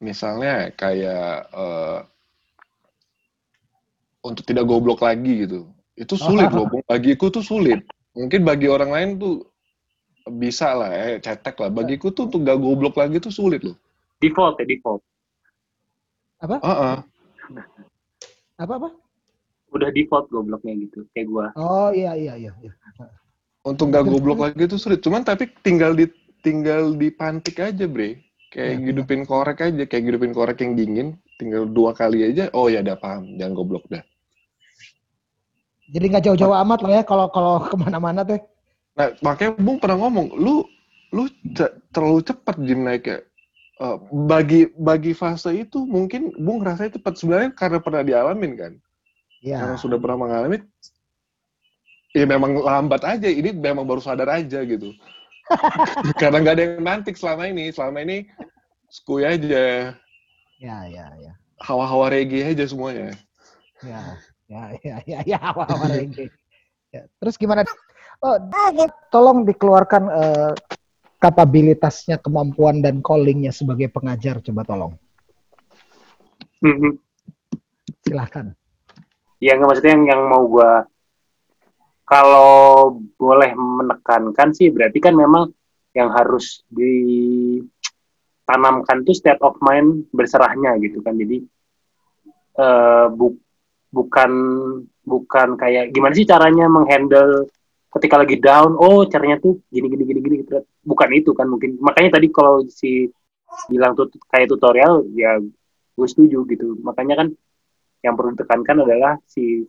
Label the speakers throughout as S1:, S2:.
S1: misalnya kayak uh, untuk tidak goblok lagi gitu. Itu sulit loh, bagiku tuh sulit. Mungkin bagi orang lain tuh bisa lah, eh, cetek lah. Bagiku tuh untuk gak goblok lagi tuh sulit loh.
S2: Default ya, default.
S3: Apa?
S1: Uh -uh.
S3: Apa apa?
S2: Udah default gobloknya gitu, kayak gua.
S3: Oh iya iya iya. iya.
S1: Untuk gak goblok lagi tuh sulit. Cuman tapi tinggal di tinggal dipantik aja, Bre. Kayak ya, hidupin ya. korek aja, kayak hidupin korek yang dingin, tinggal dua kali aja, oh ya udah paham, jangan goblok dah.
S3: Jadi nggak jauh-jauh amat lah ya kalau kalau ke mana-mana teh.
S1: Nah makanya Bung pernah ngomong, lu lu terlalu cepat Jim naiknya. Uh, bagi bagi fase itu mungkin Bung rasanya cepat sebenarnya karena pernah dialamin kan. Ya. Karena sudah pernah mengalami. Ya memang lambat aja. Ini memang baru sadar aja gitu. karena nggak ada yang mantik selama ini. Selama ini skuy aja.
S3: Ya ya ya.
S1: Hawa-hawa reggae aja semuanya.
S3: Ya. Ya, ya, ya, ya, awal-awal ya. Terus gimana? Oh, tolong dikeluarkan uh, kapabilitasnya, kemampuan dan callingnya sebagai pengajar, coba tolong.
S2: Mm-hmm.
S3: Silahkan.
S2: Ya, nggak maksudnya yang, yang mau gue kalau boleh menekankan sih berarti kan memang yang harus ditanamkan tuh state of mind berserahnya gitu kan. Jadi uh, bu bukan bukan kayak gimana sih caranya menghandle ketika lagi down oh caranya tuh gini gini gini gini bukan itu kan mungkin makanya tadi kalau si bilang tuh kayak tutorial ya gue setuju gitu makanya kan yang perlu ditekankan adalah si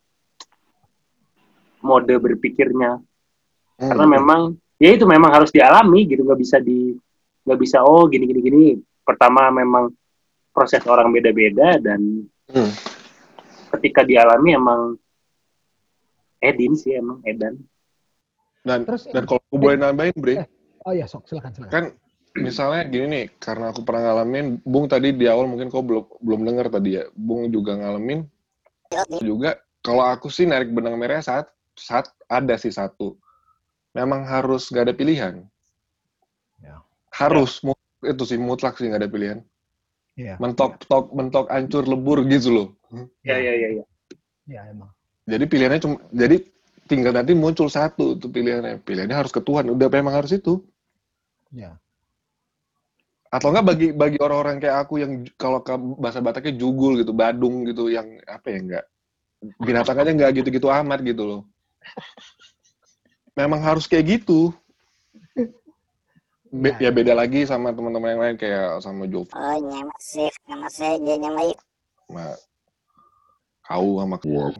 S2: mode berpikirnya hmm. karena memang ya itu memang harus dialami gitu nggak bisa di nggak bisa oh gini gini gini pertama memang proses orang beda-beda dan hmm ketika dialami emang Edin sih emang Edan.
S1: Dan Terus, dan kalau aku boleh nambahin, Bre.
S3: Eh, oh iya, sok silakan silakan.
S1: Kan misalnya gini nih, karena aku pernah ngalamin, Bung tadi di awal mungkin kau belum belum dengar tadi ya. Bung juga ngalamin juga kalau aku sih narik benang merah saat saat ada sih satu. Memang harus gak ada pilihan. Ya. Harus ya. itu sih mutlak sih gak ada pilihan. Ya. Mentok tok mentok ancur lebur gitu loh.
S2: Iya iya iya. Ya.
S3: ya emang.
S1: Jadi pilihannya cuma jadi tinggal nanti muncul satu tuh pilihannya. Pilihannya harus ke Tuhan. Udah memang harus itu.
S3: Ya.
S1: Atau enggak bagi bagi orang-orang kayak aku yang kalau ke bahasa Bataknya jugul gitu, badung gitu yang apa ya enggak binatang aja enggak gitu-gitu amat gitu loh. Memang harus kayak gitu. Be ya. ya beda lagi sama teman-teman yang lain kayak sama Jovi.
S4: Oh, nyamak sih, nama saya dia nyamai.
S1: kau sama kau.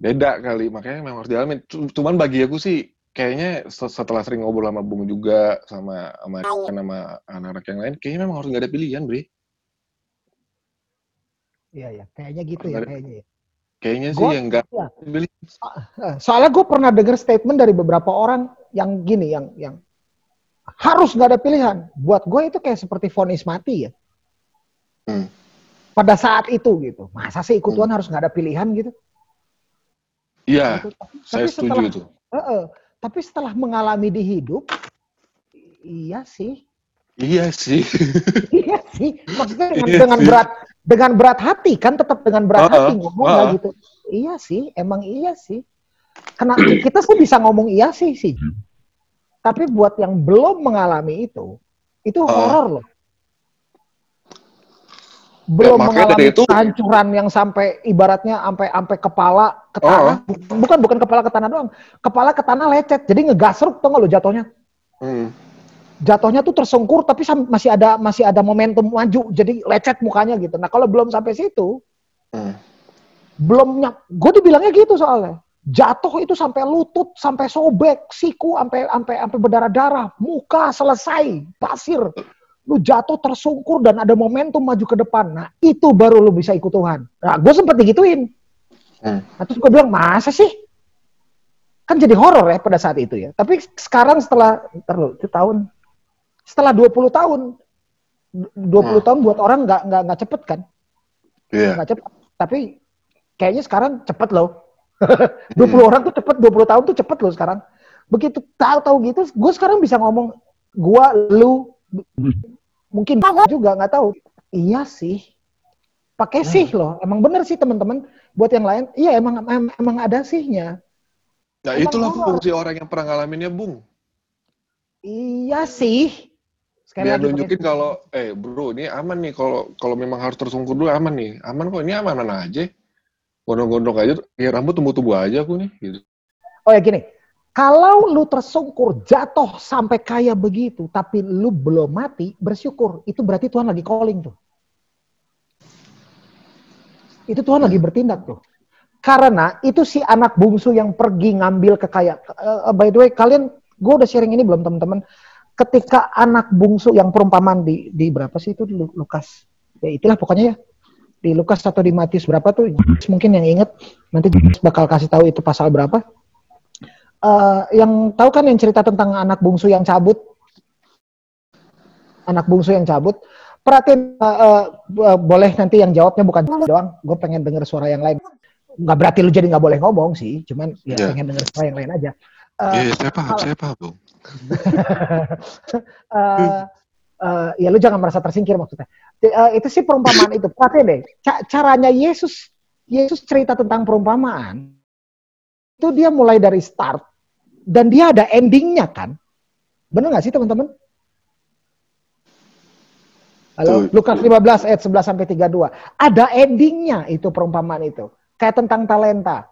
S1: Beda kali makanya memang harus dialami cuman bagi aku sih kayaknya setelah sering ngobrol sama Bung juga sama sama sama anak-anak yang lain kayaknya memang harus nggak ada pilihan Bre.
S3: Iya ya kayaknya gitu ya kayaknya ya.
S1: Kayaknya sih yang enggak ya.
S3: soalnya gue pernah dengar statement dari beberapa orang yang gini yang yang harus nggak ada pilihan buat gue itu kayak seperti vonis mati ya hmm. pada saat itu gitu masa sih ikut Tuhan hmm. harus nggak ada pilihan gitu
S1: Iya, saya setuju setelah, itu. Uh, uh,
S3: tapi setelah mengalami di hidup, iya sih.
S1: Iya sih.
S3: iya sih. Maksudnya dengan, iya dengan sih. berat dengan berat hati kan tetap dengan berat uh, hati ngomong uh, gitu. Iya sih, emang iya sih. Karena kita sih bisa ngomong iya sih sih. Tapi buat yang belum mengalami itu, itu horor loh belum ya, mengalami itu, kehancuran yang sampai ibaratnya sampai sampai kepala ke oh. tanah oh. bukan bukan kepala ke tanah doang kepala ke tanah lecet jadi ngegasruk tuh nggak lo jatuhnya hmm. jatuhnya tuh tersungkur tapi masih ada masih ada momentum maju jadi lecet mukanya gitu nah kalau belum sampai situ hmm. belum gue dibilangnya gitu soalnya jatuh itu sampai lutut sampai sobek siku sampai sampai sampai berdarah darah muka selesai pasir lu jatuh tersungkur dan ada momentum maju ke depan. Nah, itu baru lu bisa ikut Tuhan. Nah, gue sempet digituin. Hmm. Nah, terus gue bilang, masa sih? Kan jadi horor ya pada saat itu ya. Tapi sekarang setelah, terlalu itu tahun, setelah 20 tahun, 20 hmm. tahun buat orang nggak nggak nggak cepet kan?
S1: Iya. Yeah.
S3: Cepet. Tapi kayaknya sekarang cepet loh. 20 hmm. orang tuh cepet, 20 tahun tuh cepet loh sekarang. Begitu tahu-tahu gitu, gue sekarang bisa ngomong, gue, lu, mungkin juga nggak tahu. Iya sih. Pakai sih loh. Emang bener sih teman-teman. Buat yang lain, iya emang emang, emang ada sihnya.
S1: Ya emang itulah fungsi orang yang pernah ngalaminnya, Bung.
S3: Iya sih.
S1: Sekali Biar lagi nunjukin kalau, eh bro, ini aman nih kalau kalau memang harus tersungkur dulu aman nih. Aman kok, ini aman, aman aja. Gondong-gondong aja, ya rambut tumbuh-tumbuh aja aku nih. Gitu.
S3: Oh ya gini, kalau lu tersungkur, jatuh sampai kayak begitu, tapi lu belum mati, bersyukur. Itu berarti Tuhan lagi calling tuh. Itu Tuhan lagi bertindak tuh. Karena itu si anak bungsu yang pergi ngambil kekayaan. Uh, by the way, kalian, gue udah sharing ini belum teman-teman? Ketika anak bungsu yang perumpamaan di, di berapa sih itu Lukas? Ya itulah pokoknya ya. Di Lukas atau di Matius berapa tuh? Mungkin yang inget nanti bakal kasih tahu itu pasal berapa uh, yang tahu kan yang cerita tentang anak bungsu yang cabut, anak bungsu yang cabut. Perhatiin, uh, uh, boleh nanti yang jawabnya bukan doang. Gue pengen denger suara yang lain. Nggak berarti lu jadi nggak boleh ngomong sih, cuman ya yeah. pengen denger suara yang lain aja.
S1: Uh, yeah, saya paham, saya paham, Bung.
S3: uh, uh, ya lu jangan merasa tersingkir maksudnya. Uh, itu sih perumpamaan itu. Perhatiin deh, caranya Yesus Yesus cerita tentang perumpamaan itu dia mulai dari start dan dia ada endingnya kan? Benar nggak sih teman-teman? Halo, Lukas 15 ayat 11 sampai 32. Ada endingnya itu perumpamaan itu. Kayak tentang talenta.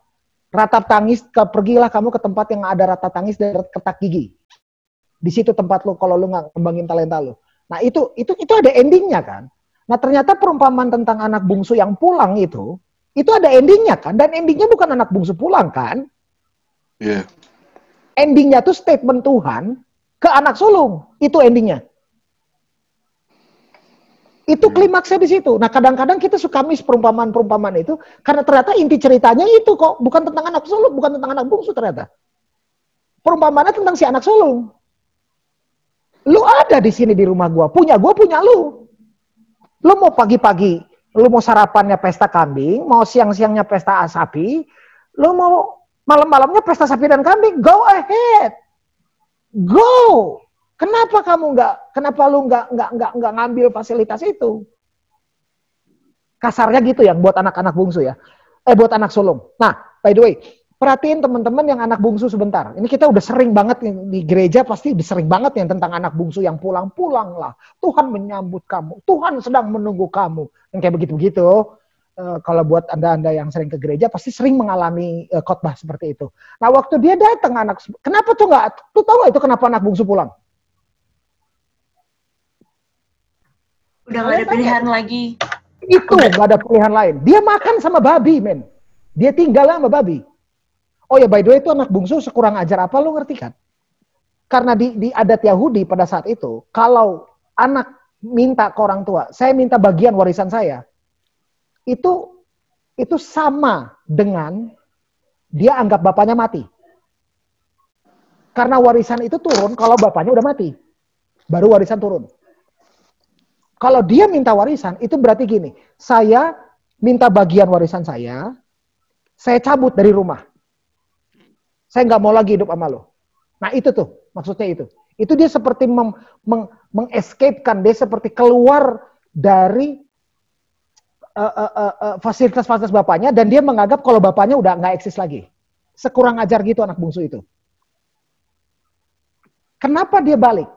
S3: Ratap tangis, ke, pergilah kamu ke tempat yang ada rata tangis dan ketak gigi. Di situ tempat lu kalau lu nggak kembangin talenta lu. Nah itu itu itu ada endingnya kan. Nah ternyata perumpamaan tentang anak bungsu yang pulang itu, itu ada endingnya kan. Dan endingnya bukan anak bungsu pulang kan.
S1: Iya. Yeah
S3: endingnya tuh statement Tuhan ke anak sulung. Itu endingnya. Itu hmm. klimaksnya di situ. Nah kadang-kadang kita suka mis perumpamaan-perumpamaan itu karena ternyata inti ceritanya itu kok bukan tentang anak sulung, bukan tentang anak bungsu ternyata. Perumpamaannya tentang si anak sulung. Lu ada di sini di rumah gua, punya gua punya lu. Lu mau pagi-pagi, lu mau sarapannya pesta kambing, mau siang-siangnya pesta sapi, lu mau malam-malamnya pesta sapi dan kambing, go ahead, go. Kenapa kamu nggak, kenapa lu nggak nggak nggak nggak ngambil fasilitas itu? Kasarnya gitu ya, buat anak-anak bungsu ya, eh buat anak sulung. Nah, by the way, perhatiin teman-teman yang anak bungsu sebentar. Ini kita udah sering banget di gereja pasti sering banget yang tentang anak bungsu yang pulang-pulang lah. Tuhan menyambut kamu, Tuhan sedang menunggu kamu. Yang kayak begitu-begitu. Eh, kalau buat anda-anda yang sering ke gereja pasti sering mengalami uh, khotbah seperti itu. Nah waktu dia datang anak, kenapa tuh nggak? Tuh tahu itu kenapa anak bungsu pulang?
S5: Udah nggak ada pilihan lagi.
S3: Itu nggak ada pilihan lain. Dia makan sama babi, men. Dia tinggal sama babi. Oh ya, by the way itu anak bungsu sekurang ajar apa lo ngerti kan? Karena di, di adat Yahudi pada saat itu, kalau anak minta ke orang tua, saya minta bagian warisan saya, itu itu sama dengan dia anggap bapaknya mati. Karena warisan itu turun kalau bapaknya udah mati. Baru warisan turun. Kalau dia minta warisan, itu berarti gini, saya minta bagian warisan saya, saya cabut dari rumah. Saya nggak mau lagi hidup sama lo. Nah itu tuh, maksudnya itu. Itu dia seperti meng, meng, mengescapekan, dia seperti keluar dari fasilitas-fasilitas uh, uh, uh, bapaknya dan dia menganggap kalau bapaknya udah nggak eksis lagi. Sekurang ajar gitu anak bungsu itu. Kenapa dia balik?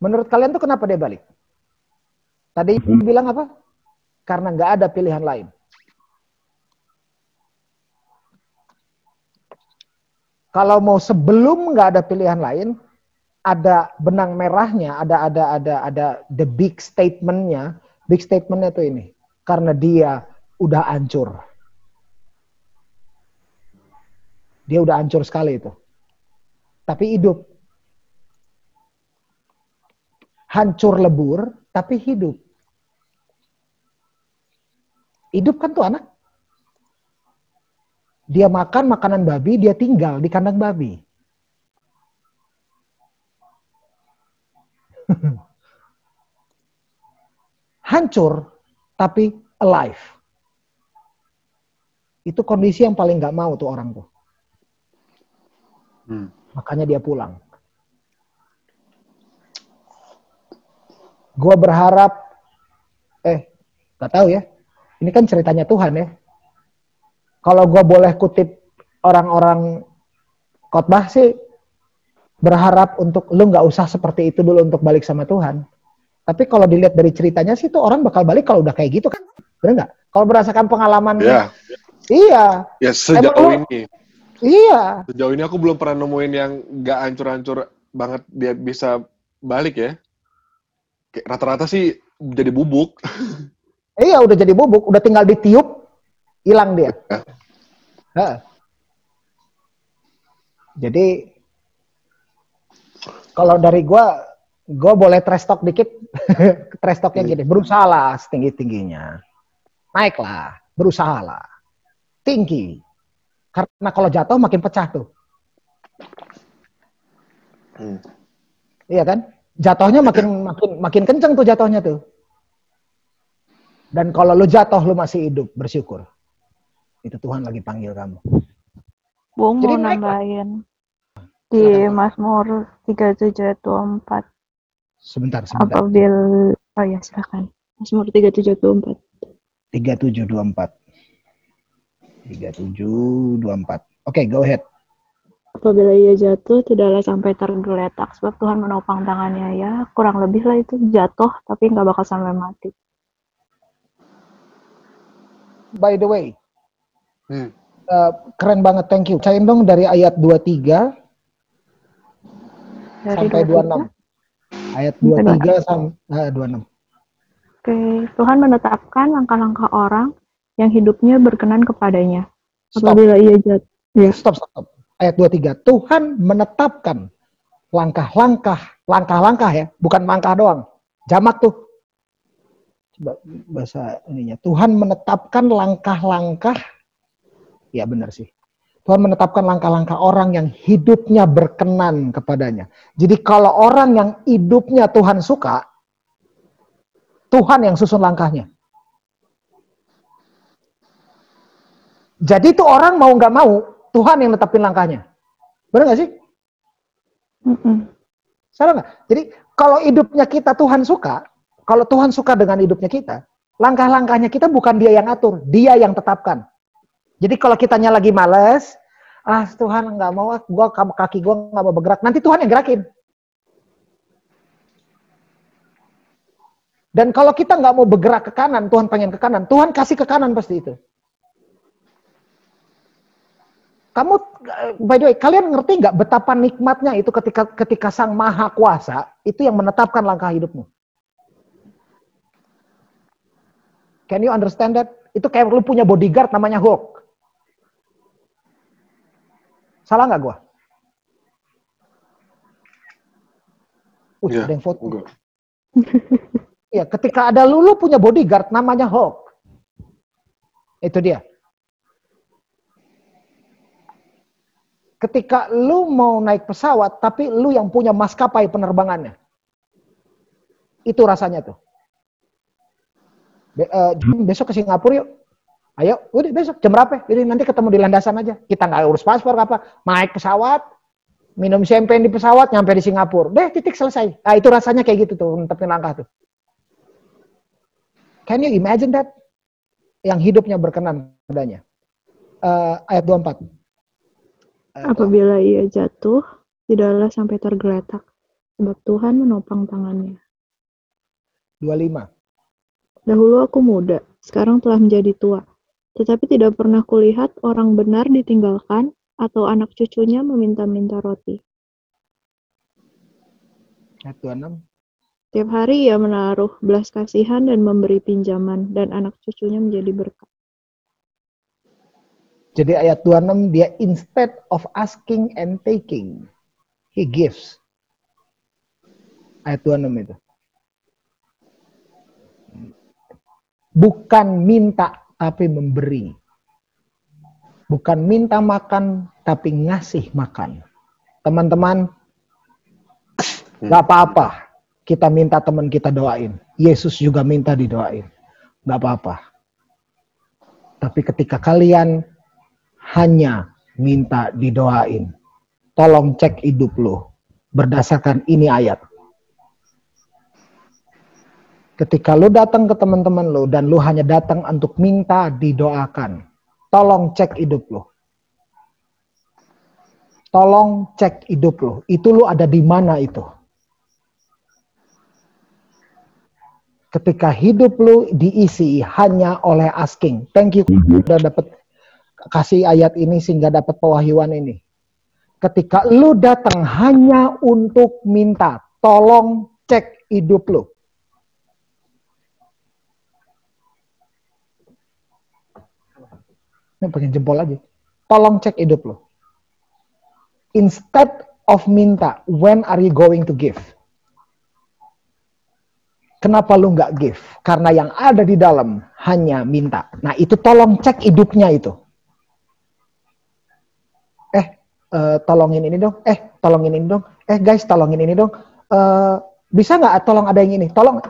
S3: Menurut kalian tuh kenapa dia balik? Tadi hmm. bilang apa? Karena nggak ada pilihan lain. Kalau mau sebelum nggak ada pilihan lain, ada benang merahnya, ada ada ada ada the big statementnya. Big statementnya tuh ini, karena dia udah hancur. Dia udah hancur sekali itu. Tapi hidup. Hancur lebur, tapi hidup. Hidup kan tuh anak. Dia makan makanan babi, dia tinggal di kandang babi. Hancur, tapi alive. Itu kondisi yang paling gak mau tuh orang tuh. Hmm. Makanya dia pulang. Gua berharap, eh, gak tahu ya. Ini kan ceritanya Tuhan ya kalau gue boleh kutip orang-orang khotbah sih, berharap untuk lu nggak usah seperti itu dulu untuk balik sama Tuhan. Tapi kalau dilihat dari ceritanya sih tuh orang bakal balik kalau udah kayak gitu kan, benar nggak? Kalau berdasarkan pengalaman,
S1: yeah.
S3: iya.
S1: Ya sejauh Emang ini.
S3: iya.
S1: Sejauh ini aku belum pernah nemuin yang nggak hancur-hancur banget dia bisa balik ya. Rata-rata sih jadi bubuk.
S3: iya, udah jadi bubuk, udah tinggal ditiup, hilang dia. Ya. Jadi kalau dari gua, gua boleh trash talk dikit. trash talknya gini, berusaha lah setinggi tingginya, naiklah, berusaha lah, tinggi. Karena kalau jatuh makin pecah tuh. Hmm. Iya kan? Jatuhnya makin makin makin kenceng tuh jatuhnya tuh. Dan kalau lu jatuh lu masih hidup, bersyukur. Itu Tuhan lagi panggil kamu.
S6: Bung mau nambahin di Mazmur 3724.
S3: Sebentar, sebentar.
S6: Apabila oh ya silakan. Mazmur 3724.
S3: 3724. 3724. Oke, okay, go ahead.
S6: Apabila ia jatuh, tidaklah sampai tergeletak, sebab Tuhan menopang tangannya ya. Kurang lebih lah itu jatuh, tapi nggak bakal sampai mati.
S3: By the way, hmm. uh, keren banget, thank you. Cain dong dari ayat 23 dari sampai 26. 23? Ayat 23 sampai uh, 26.
S6: Oke, Tuhan menetapkan langkah-langkah orang yang hidupnya berkenan kepadanya. Stop. Apabila ia jatuh.
S3: Ya. Stop, stop, stop ayat 23. Tuhan menetapkan langkah-langkah, langkah-langkah ya, bukan langkah doang. Jamak tuh. Coba bahasa ininya. Tuhan menetapkan langkah-langkah, ya benar sih. Tuhan menetapkan langkah-langkah orang yang hidupnya berkenan kepadanya. Jadi kalau orang yang hidupnya Tuhan suka, Tuhan yang susun langkahnya. Jadi itu orang mau nggak mau, Tuhan yang netapin langkahnya. Benar nggak sih? Mm -mm. Salah nggak? Jadi kalau hidupnya kita Tuhan suka, kalau Tuhan suka dengan hidupnya kita, langkah-langkahnya kita bukan dia yang atur, dia yang tetapkan. Jadi kalau kitanya lagi males, ah Tuhan nggak mau, gua kaki gua nggak mau bergerak, nanti Tuhan yang gerakin. Dan kalau kita nggak mau bergerak ke kanan, Tuhan pengen ke kanan, Tuhan kasih ke kanan pasti itu. Kamu, by the way, kalian ngerti nggak betapa nikmatnya itu ketika ketika Sang Maha Kuasa itu yang menetapkan langkah hidupmu? Can you understand that? Itu kayak lu punya bodyguard namanya Hulk. Salah nggak gua? Uh, ya, ada yang foto. Iya, ketika ada lu, lu punya bodyguard namanya Hulk. Itu dia. ketika lu mau naik pesawat tapi lu yang punya maskapai penerbangannya. Itu rasanya tuh. Be uh, besok ke Singapura yuk. Ayo, udah besok jam berapa? Jadi nanti ketemu di landasan aja. Kita nggak urus paspor apa, naik pesawat, minum champagne di pesawat, nyampe di Singapura. Deh, titik selesai. Nah, itu rasanya kayak gitu tuh, netepin langkah tuh. Can you imagine that? Yang hidupnya berkenan padanya. Uh, ayat 24.
S6: Apabila ia jatuh, tidaklah sampai tergeletak, sebab Tuhan menopang tangannya.
S3: 25.
S6: Dahulu aku muda, sekarang telah menjadi tua. Tetapi tidak pernah kulihat orang benar ditinggalkan atau anak cucunya meminta-minta roti.
S3: Ayat 26.
S6: Tiap hari ia menaruh belas kasihan dan memberi pinjaman, dan anak cucunya menjadi berkat.
S3: Jadi ayat 26 dia instead of asking and taking, he gives. Ayat 26 itu. Bukan minta tapi memberi. Bukan minta makan tapi ngasih makan. Teman-teman, gak apa-apa. Kita minta teman kita doain. Yesus juga minta didoain. Gak apa-apa. Tapi ketika kalian hanya minta didoain. Tolong cek hidup lo berdasarkan ini ayat. Ketika lu datang ke teman-teman lu dan lu hanya datang untuk minta didoakan, tolong cek hidup lu. Tolong cek hidup lu. Itu lu ada di mana itu? Ketika hidup lu diisi hanya oleh asking. Thank you udah dapat kasih ayat ini sehingga dapat pewahyuan ini. Ketika lu datang hanya untuk minta, tolong cek hidup lu. Ini pakai jempol aja. Tolong cek hidup lo. Instead of minta, when are you going to give? Kenapa lu nggak give? Karena yang ada di dalam hanya minta. Nah itu tolong cek hidupnya itu. Eh, uh, tolongin ini dong. Eh, tolongin ini dong. Eh guys, tolongin ini dong. Uh, bisa nggak tolong ada yang ini? Tolong.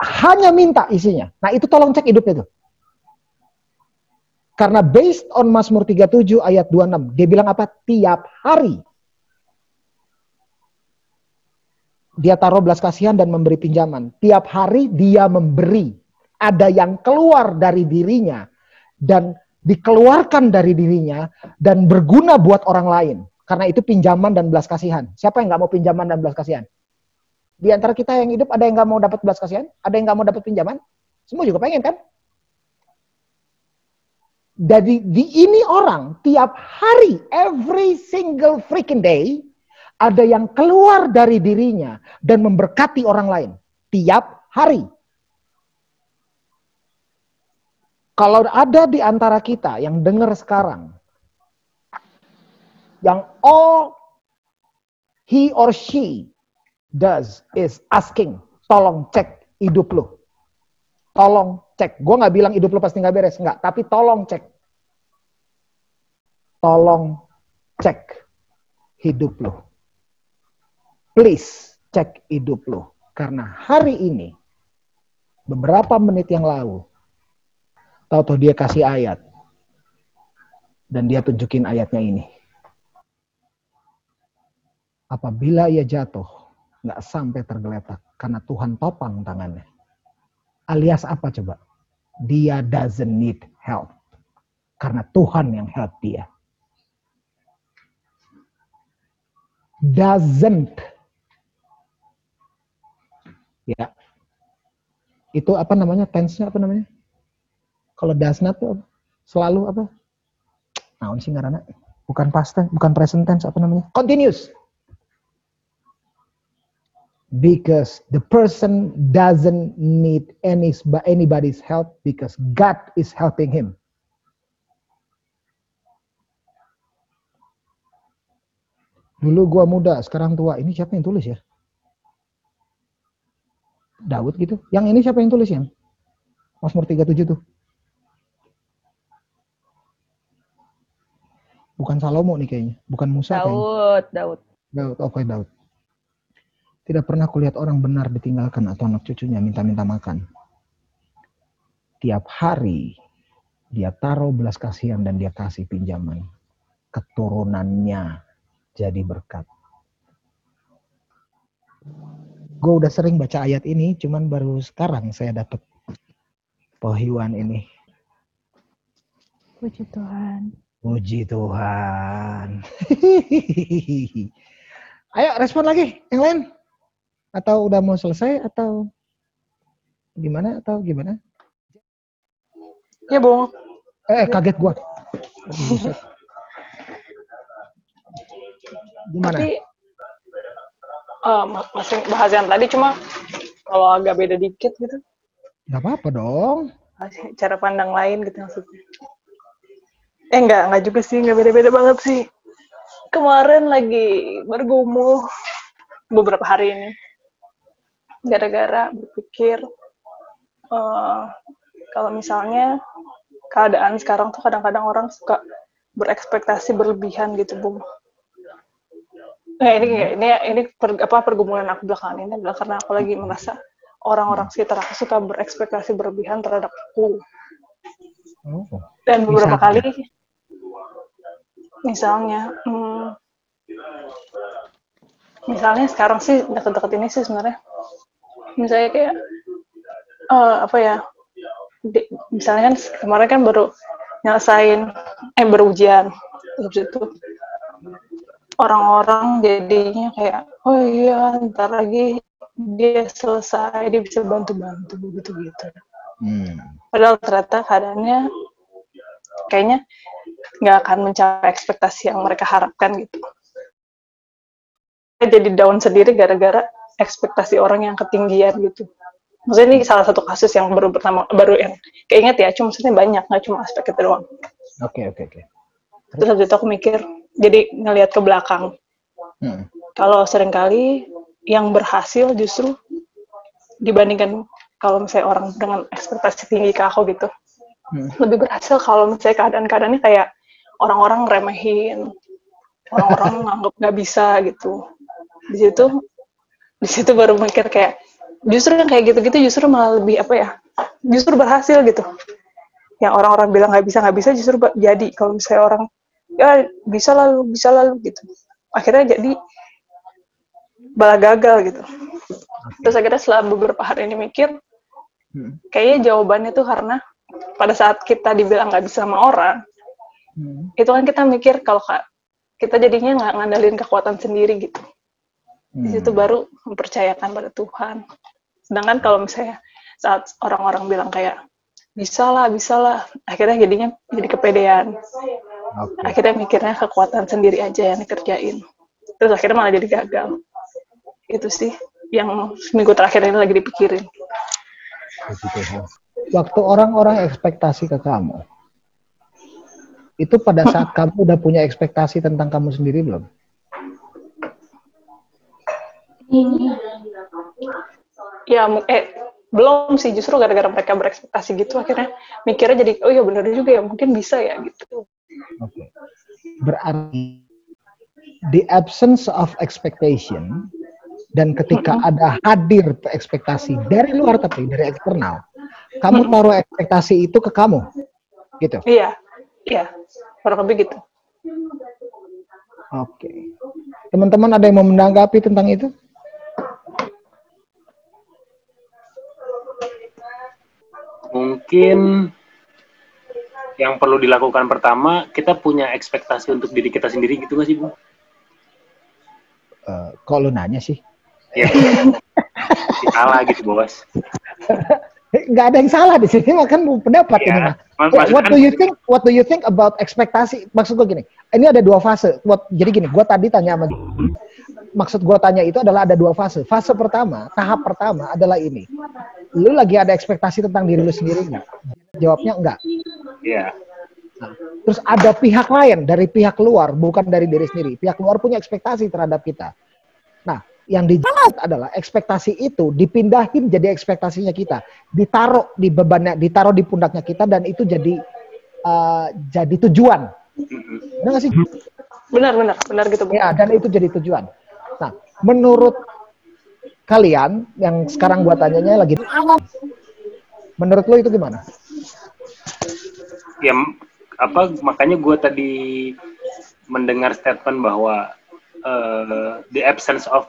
S3: Hanya minta isinya. Nah itu tolong cek hidupnya tuh. Karena based on Mazmur 37 ayat 26, dia bilang apa? Tiap hari. Dia taruh belas kasihan dan memberi pinjaman. Tiap hari dia memberi. Ada yang keluar dari dirinya dan dikeluarkan dari dirinya dan berguna buat orang lain. Karena itu pinjaman dan belas kasihan. Siapa yang nggak mau pinjaman dan belas kasihan? Di antara kita yang hidup ada yang nggak mau dapat belas kasihan? Ada yang nggak mau dapat pinjaman? Semua juga pengen kan? Jadi di ini orang tiap hari, every single freaking day, ada yang keluar dari dirinya dan memberkati orang lain. Tiap hari. Kalau ada di antara kita yang dengar sekarang, yang all he or she does is asking, tolong cek hidup lo. Tolong cek. Gue nggak bilang hidup lo pasti nggak beres, nggak. Tapi tolong cek. Tolong cek hidup lo. Please cek hidup lo. Karena hari ini, beberapa menit yang lalu, tahu-tahu dia kasih ayat. Dan dia tunjukin ayatnya ini. Apabila ia jatuh, nggak sampai tergeletak. Karena Tuhan topang tangannya. Alias apa coba? Dia doesn't need help. Karena Tuhan yang help dia. Doesn't. Ya. Itu apa namanya? Tense-nya apa namanya? Kalau does not tuh selalu apa? Nah, sih ngarana. Bukan past tense, bukan present tense, apa namanya? Continuous. Because the person doesn't need any anybody's help because God is helping him. Dulu gua muda, sekarang tua. Ini siapa yang tulis ya? Daud gitu. Yang ini siapa yang tulis ya? Mazmur 37 tuh. Bukan Salomo nih kayaknya. Bukan Musa
S7: Daud, kayaknya. Daud.
S3: Daud, oke okay, Daud. Tidak pernah kulihat orang benar ditinggalkan atau anak cucunya minta-minta makan. Tiap hari dia taruh belas kasihan dan dia kasih pinjaman. Keturunannya jadi berkat. Gue udah sering baca ayat ini, cuman baru sekarang saya dapat pewahyuan ini.
S7: Puji Tuhan.
S3: Puji Tuhan. Ayo respon lagi yang lain. Atau udah mau selesai atau gimana atau gimana?
S7: Ya, Bung.
S3: Eh, kaget gua. Gimana?
S7: Tapi uh, masih bahas yang tadi cuma kalau agak beda dikit gitu.
S3: Gak apa-apa dong.
S7: Cara pandang lain gitu maksudnya. Eh enggak, enggak juga sih, enggak beda-beda banget sih. Kemarin lagi bergumul beberapa hari ini gara-gara berpikir uh, kalau misalnya keadaan sekarang tuh kadang-kadang orang suka berekspektasi berlebihan gitu bung nah ini ini ini per, apa pergumulan aku belakangan ini adalah karena aku lagi merasa orang-orang sekitar aku suka berekspektasi berlebihan terhadap aku. Oh, dan beberapa misalnya. kali misalnya hmm, misalnya sekarang sih dekat-dekat ini sih sebenarnya misalnya kayak uh, apa ya di, misalnya kan kemarin kan baru nyelesain eh berujian. Terus itu orang-orang jadinya kayak oh iya ntar lagi dia selesai dia bisa bantu-bantu gitu gitu hmm. padahal ternyata keadaannya kayaknya nggak akan mencapai ekspektasi yang mereka harapkan gitu. Jadi down sendiri gara-gara ekspektasi orang yang ketinggian gitu maksudnya ini salah satu kasus yang baru pertama baru yang keinget ya cuma maksudnya banyak nggak cuma aspek itu doang
S3: oke okay, oke okay, oke okay.
S7: terus habis itu aku mikir jadi ngelihat ke belakang hmm. kalau sering kali yang berhasil justru dibandingkan kalau misalnya orang dengan ekspektasi tinggi ke aku gitu hmm. lebih berhasil kalau misalnya keadaan-keadaannya kayak orang-orang remehin orang-orang nganggap nggak bisa gitu di situ di situ baru mikir kayak justru yang kayak gitu-gitu justru malah lebih apa ya justru berhasil gitu yang orang-orang bilang nggak bisa nggak bisa justru jadi kalau misalnya orang ya bisa lalu bisa lalu gitu akhirnya jadi bala gagal gitu terus akhirnya setelah beberapa hari ini mikir hmm. kayaknya jawabannya tuh karena pada saat kita dibilang nggak bisa sama orang hmm. itu kan kita mikir kalau kita jadinya nggak ngandalin kekuatan sendiri gitu. Di situ baru mempercayakan pada Tuhan. Sedangkan kalau misalnya saat orang-orang bilang kayak bisa lah bisa lah akhirnya jadinya jadi kepedean. Okay. akhirnya mikirnya kekuatan sendiri aja yang dikerjain. Terus akhirnya malah jadi gagal. Itu sih yang seminggu terakhir ini lagi dipikirin.
S3: Waktu orang-orang ekspektasi ke kamu itu pada saat kamu udah punya ekspektasi tentang kamu sendiri belum?
S7: Ya, eh, belum sih justru gara-gara mereka berekspektasi gitu akhirnya mikirnya jadi oh iya benar juga ya mungkin bisa ya gitu.
S3: Oke. Okay. Berarti the absence of expectation dan ketika ada hadir ekspektasi dari luar tapi dari eksternal, kamu taruh ekspektasi itu ke kamu, gitu?
S7: Iya, iya, kurang lebih gitu.
S3: Oke, okay. teman-teman ada yang mau menanggapi tentang itu?
S2: Mungkin yang perlu dilakukan pertama kita punya ekspektasi untuk diri kita sendiri gitu nggak sih bu?
S3: Uh, kalau nanya sih.
S2: Ya, salah gitu bos.
S3: Nggak ada yang salah di sini makan pendapat ya, ini mah. What do you think? What do you think about ekspektasi? Maksud gue gini, ini ada dua fase. What, jadi gini, gue tadi tanya sama maksud gue tanya itu adalah ada dua fase. Fase pertama, tahap pertama adalah ini. Lu lagi ada ekspektasi tentang diri lu sendiri nggak? Jawabnya enggak.
S2: Iya. Yeah.
S3: Nah, terus ada pihak lain dari pihak luar, bukan dari diri sendiri. Pihak luar punya ekspektasi terhadap kita. Nah, yang dijawab adalah ekspektasi itu dipindahin jadi ekspektasinya kita, ditaruh di bebannya, ditaruh di pundaknya kita dan itu jadi uh, jadi tujuan. Benar nggak sih?
S7: Benar, benar, benar gitu.
S3: Ya, dan itu jadi tujuan. Nah, menurut kalian yang sekarang gua tanyanya lagi menurut lo itu gimana?
S2: Ya apa makanya gua tadi mendengar statement bahwa uh, the absence of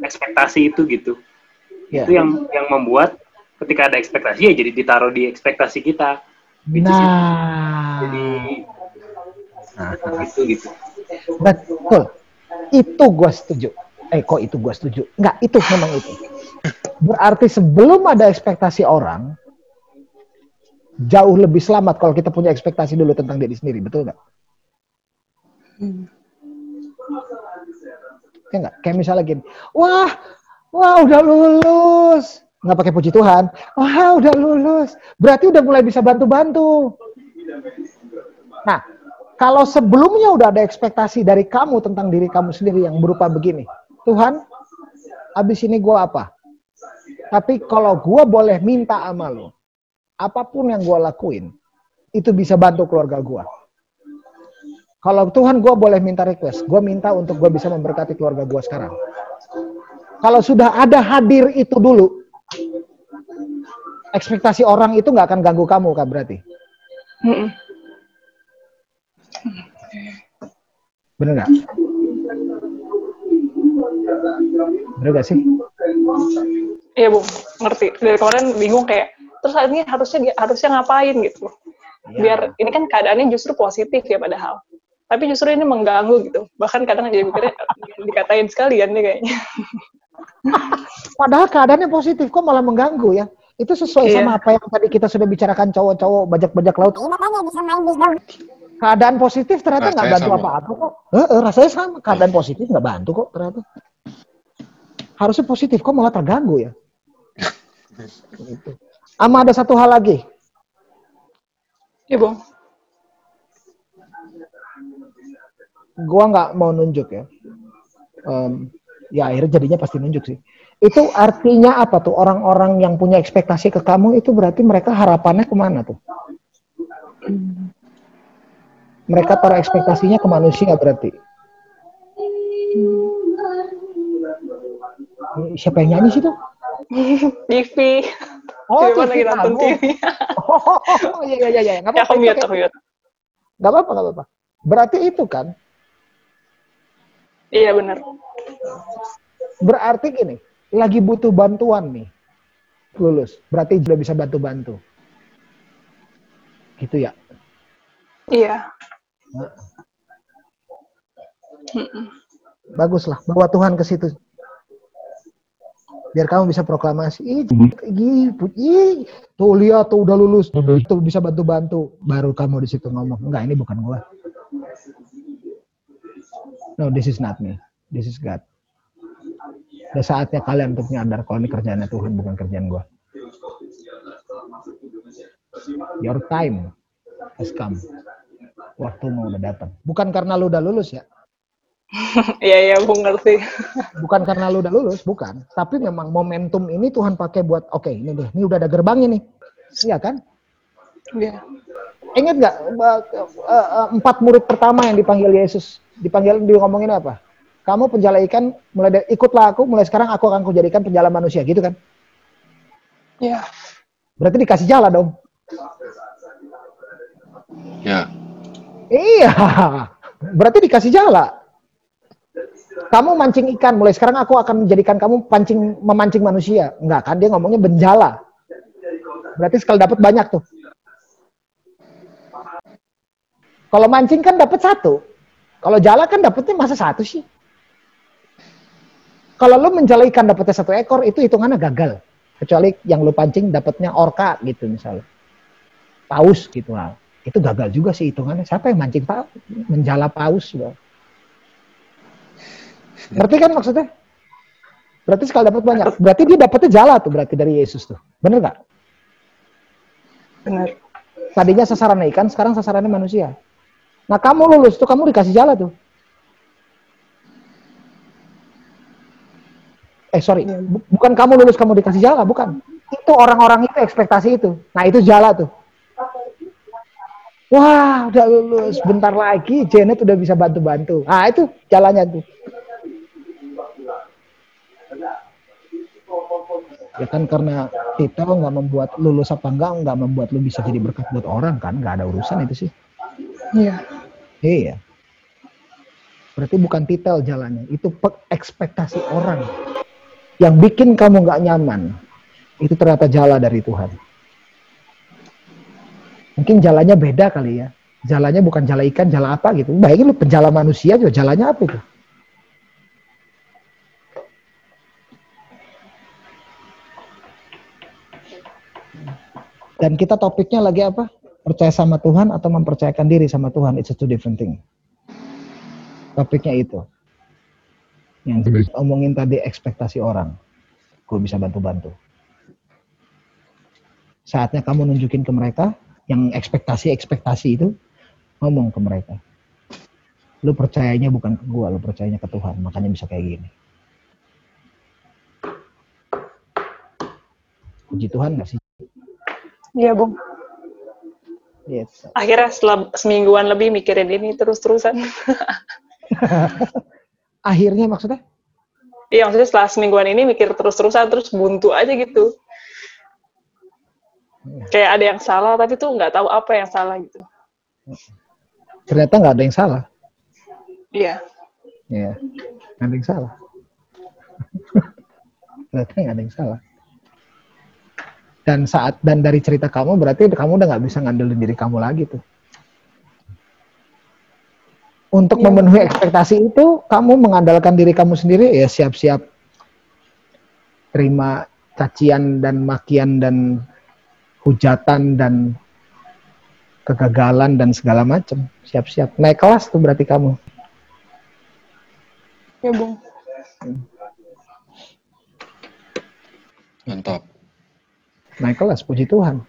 S2: ekspektasi itu gitu. Yeah. Itu yang yang membuat ketika ada ekspektasi ya jadi ditaruh di ekspektasi kita.
S3: Nah. Jadi
S2: nah, gitu gitu.
S3: Betul itu gue setuju. Eh kok itu gue setuju? Enggak, itu memang itu. Berarti sebelum ada ekspektasi orang, jauh lebih selamat kalau kita punya ekspektasi dulu tentang diri sendiri, betul nggak? Hmm. Ya enggak? Kayak misalnya gini, wah, wah udah lulus. Nggak pakai puji Tuhan. Wah udah lulus. Berarti udah mulai bisa bantu-bantu. Nah, kalau sebelumnya udah ada ekspektasi dari kamu tentang diri kamu sendiri yang berupa begini, Tuhan, abis ini gue apa? Tapi kalau gue boleh minta sama lo, apa pun yang gue lakuin, itu bisa bantu keluarga gue. Kalau Tuhan gue boleh minta request, gue minta untuk gue bisa memberkati keluarga gue sekarang. Kalau sudah ada hadir itu dulu, ekspektasi orang itu nggak akan ganggu kamu kan berarti? Mm -mm. Bener nggak? Bener gak sih?
S7: Iya bung, ngerti. Dari kemarin bingung kayak terus ini harusnya harusnya ngapain gitu. Ya. Biar ini kan keadaannya justru positif ya padahal. Tapi justru ini mengganggu gitu. Bahkan kadang jadi mikirnya dikatain sekalian nih kayaknya.
S3: Padahal keadaannya positif kok malah mengganggu ya. Itu sesuai iya. sama apa yang tadi kita sudah bicarakan cowok-cowok bajak-bajak laut. Keadaan positif ternyata nggak bantu apa-apa kok. Eh, eh, rasanya sama. Keadaan positif nggak bantu kok ternyata. Harusnya positif kok malah terganggu ya. gitu. Ama ada satu hal lagi.
S7: Iya, Bang.
S3: Gua nggak mau nunjuk ya. Um, ya akhirnya jadinya pasti nunjuk sih. Itu artinya apa tuh? Orang-orang yang punya ekspektasi ke kamu itu berarti mereka harapannya ke mana tuh? Mereka taruh ekspektasinya ke manusia berarti. Siapa yang nyanyi sih tuh?
S7: TV.
S3: Oh, TV lagi nonton TV. oh, iya iya iya. Enggak apa-apa. Ya, aku mute, Enggak apa-apa, enggak apa-apa. Berarti itu kan?
S7: Iya, benar.
S3: Berarti gini, lagi butuh bantuan nih. Lulus. Berarti sudah bisa bantu-bantu. Gitu ya?
S7: Iya.
S3: Nah. Baguslah, bawa Tuhan ke situ biar kamu bisa proklamasi ih, ih, tuh lihat tuh udah lulus. Tuh bisa bantu-bantu baru kamu di situ ngomong enggak ini bukan gua. No this is not me. This is God. Udah saatnya kalian untuk nyadar kalau ini kerjaannya Tuhan bukan kerjaan gua. Your time has come. Waktu mau udah datang. Bukan karena lu udah lulus ya
S7: Iya iya, Bung ngerti.
S3: bukan karena lu udah lulus, bukan. Tapi memang momentum ini Tuhan pakai buat, oke okay, ini deh, ini udah ada gerbang ini. Iya kan?
S7: Iya.
S3: Ingat nggak empat murid pertama yang dipanggil Yesus, dipanggil dia ngomongin apa? Kamu penjala ikan, mulai dari, ikutlah aku, mulai sekarang aku akan kujadikan penjala manusia, gitu kan?
S7: Iya.
S3: Berarti dikasih jala dong.
S1: Ya.
S3: Iya. Berarti dikasih jala kamu mancing ikan, mulai sekarang aku akan menjadikan kamu pancing memancing manusia. Enggak kan dia ngomongnya benjala. Berarti sekali dapat banyak tuh. Kalau mancing kan dapat satu. Kalau jala kan dapatnya masa satu sih. Kalau lu menjala ikan dapatnya satu ekor itu hitungannya gagal. Kecuali yang lu pancing dapatnya orka gitu misalnya. Paus gitu lah. Itu gagal juga sih hitungannya. Siapa yang mancing paus? Menjala paus. Loh. Ngerti kan maksudnya? Berarti sekali dapat banyak. Berarti dia dapatnya jala tuh berarti dari Yesus tuh. Bener nggak?
S7: Benar.
S3: Tadinya sasarannya ikan, sekarang sasarannya manusia. Nah kamu lulus tuh, kamu dikasih jala tuh. Eh sorry, iya. bukan kamu lulus kamu dikasih jala, bukan. Itu orang-orang itu ekspektasi itu. Nah itu jala tuh. Wah, udah lulus. Bentar lagi Janet udah bisa bantu-bantu. Ah, itu jalannya tuh. Ya kan karena titel nggak membuat lulus apa enggak nggak membuat lu bisa jadi berkat buat orang kan nggak ada urusan itu sih.
S7: Iya.
S3: Iya. Berarti bukan titel jalannya itu ekspektasi orang. Yang bikin kamu nggak nyaman itu ternyata jala dari Tuhan. Mungkin jalannya beda kali ya. Jalannya bukan jala ikan jala apa gitu. Bayangin lu penjala manusia juga jalannya apa itu Dan kita topiknya lagi apa? Percaya sama Tuhan atau mempercayakan diri sama Tuhan? It's a two different thing. Topiknya itu. Yang omongin tadi ekspektasi orang. Gue bisa bantu-bantu. Saatnya kamu nunjukin ke mereka yang ekspektasi-ekspektasi itu ngomong ke mereka. Lu percayanya bukan ke gue, lu percayanya ke Tuhan. Makanya bisa kayak gini. Puji Tuhan gak sih?
S7: Iya, Bung. Yes. Akhirnya setelah semingguan lebih mikirin ini terus-terusan.
S3: Akhirnya maksudnya?
S7: Iya, maksudnya setelah semingguan ini mikir terus-terusan, terus buntu aja gitu. Ya. Kayak ada yang salah, tapi tuh nggak tahu apa yang salah gitu.
S3: Ternyata nggak ada yang salah.
S7: Iya.
S3: Iya, nggak ada yang salah. Ternyata nggak ada yang salah. Dan saat dan dari cerita kamu berarti kamu udah nggak bisa ngandelin diri kamu lagi tuh. Untuk ya. memenuhi ekspektasi itu kamu mengandalkan diri kamu sendiri ya siap-siap terima cacian dan makian dan hujatan dan kegagalan dan segala macam. Siap-siap. Naik kelas tuh berarti kamu.
S7: Ya bung.
S1: Mantap
S3: naik kelas puji Tuhan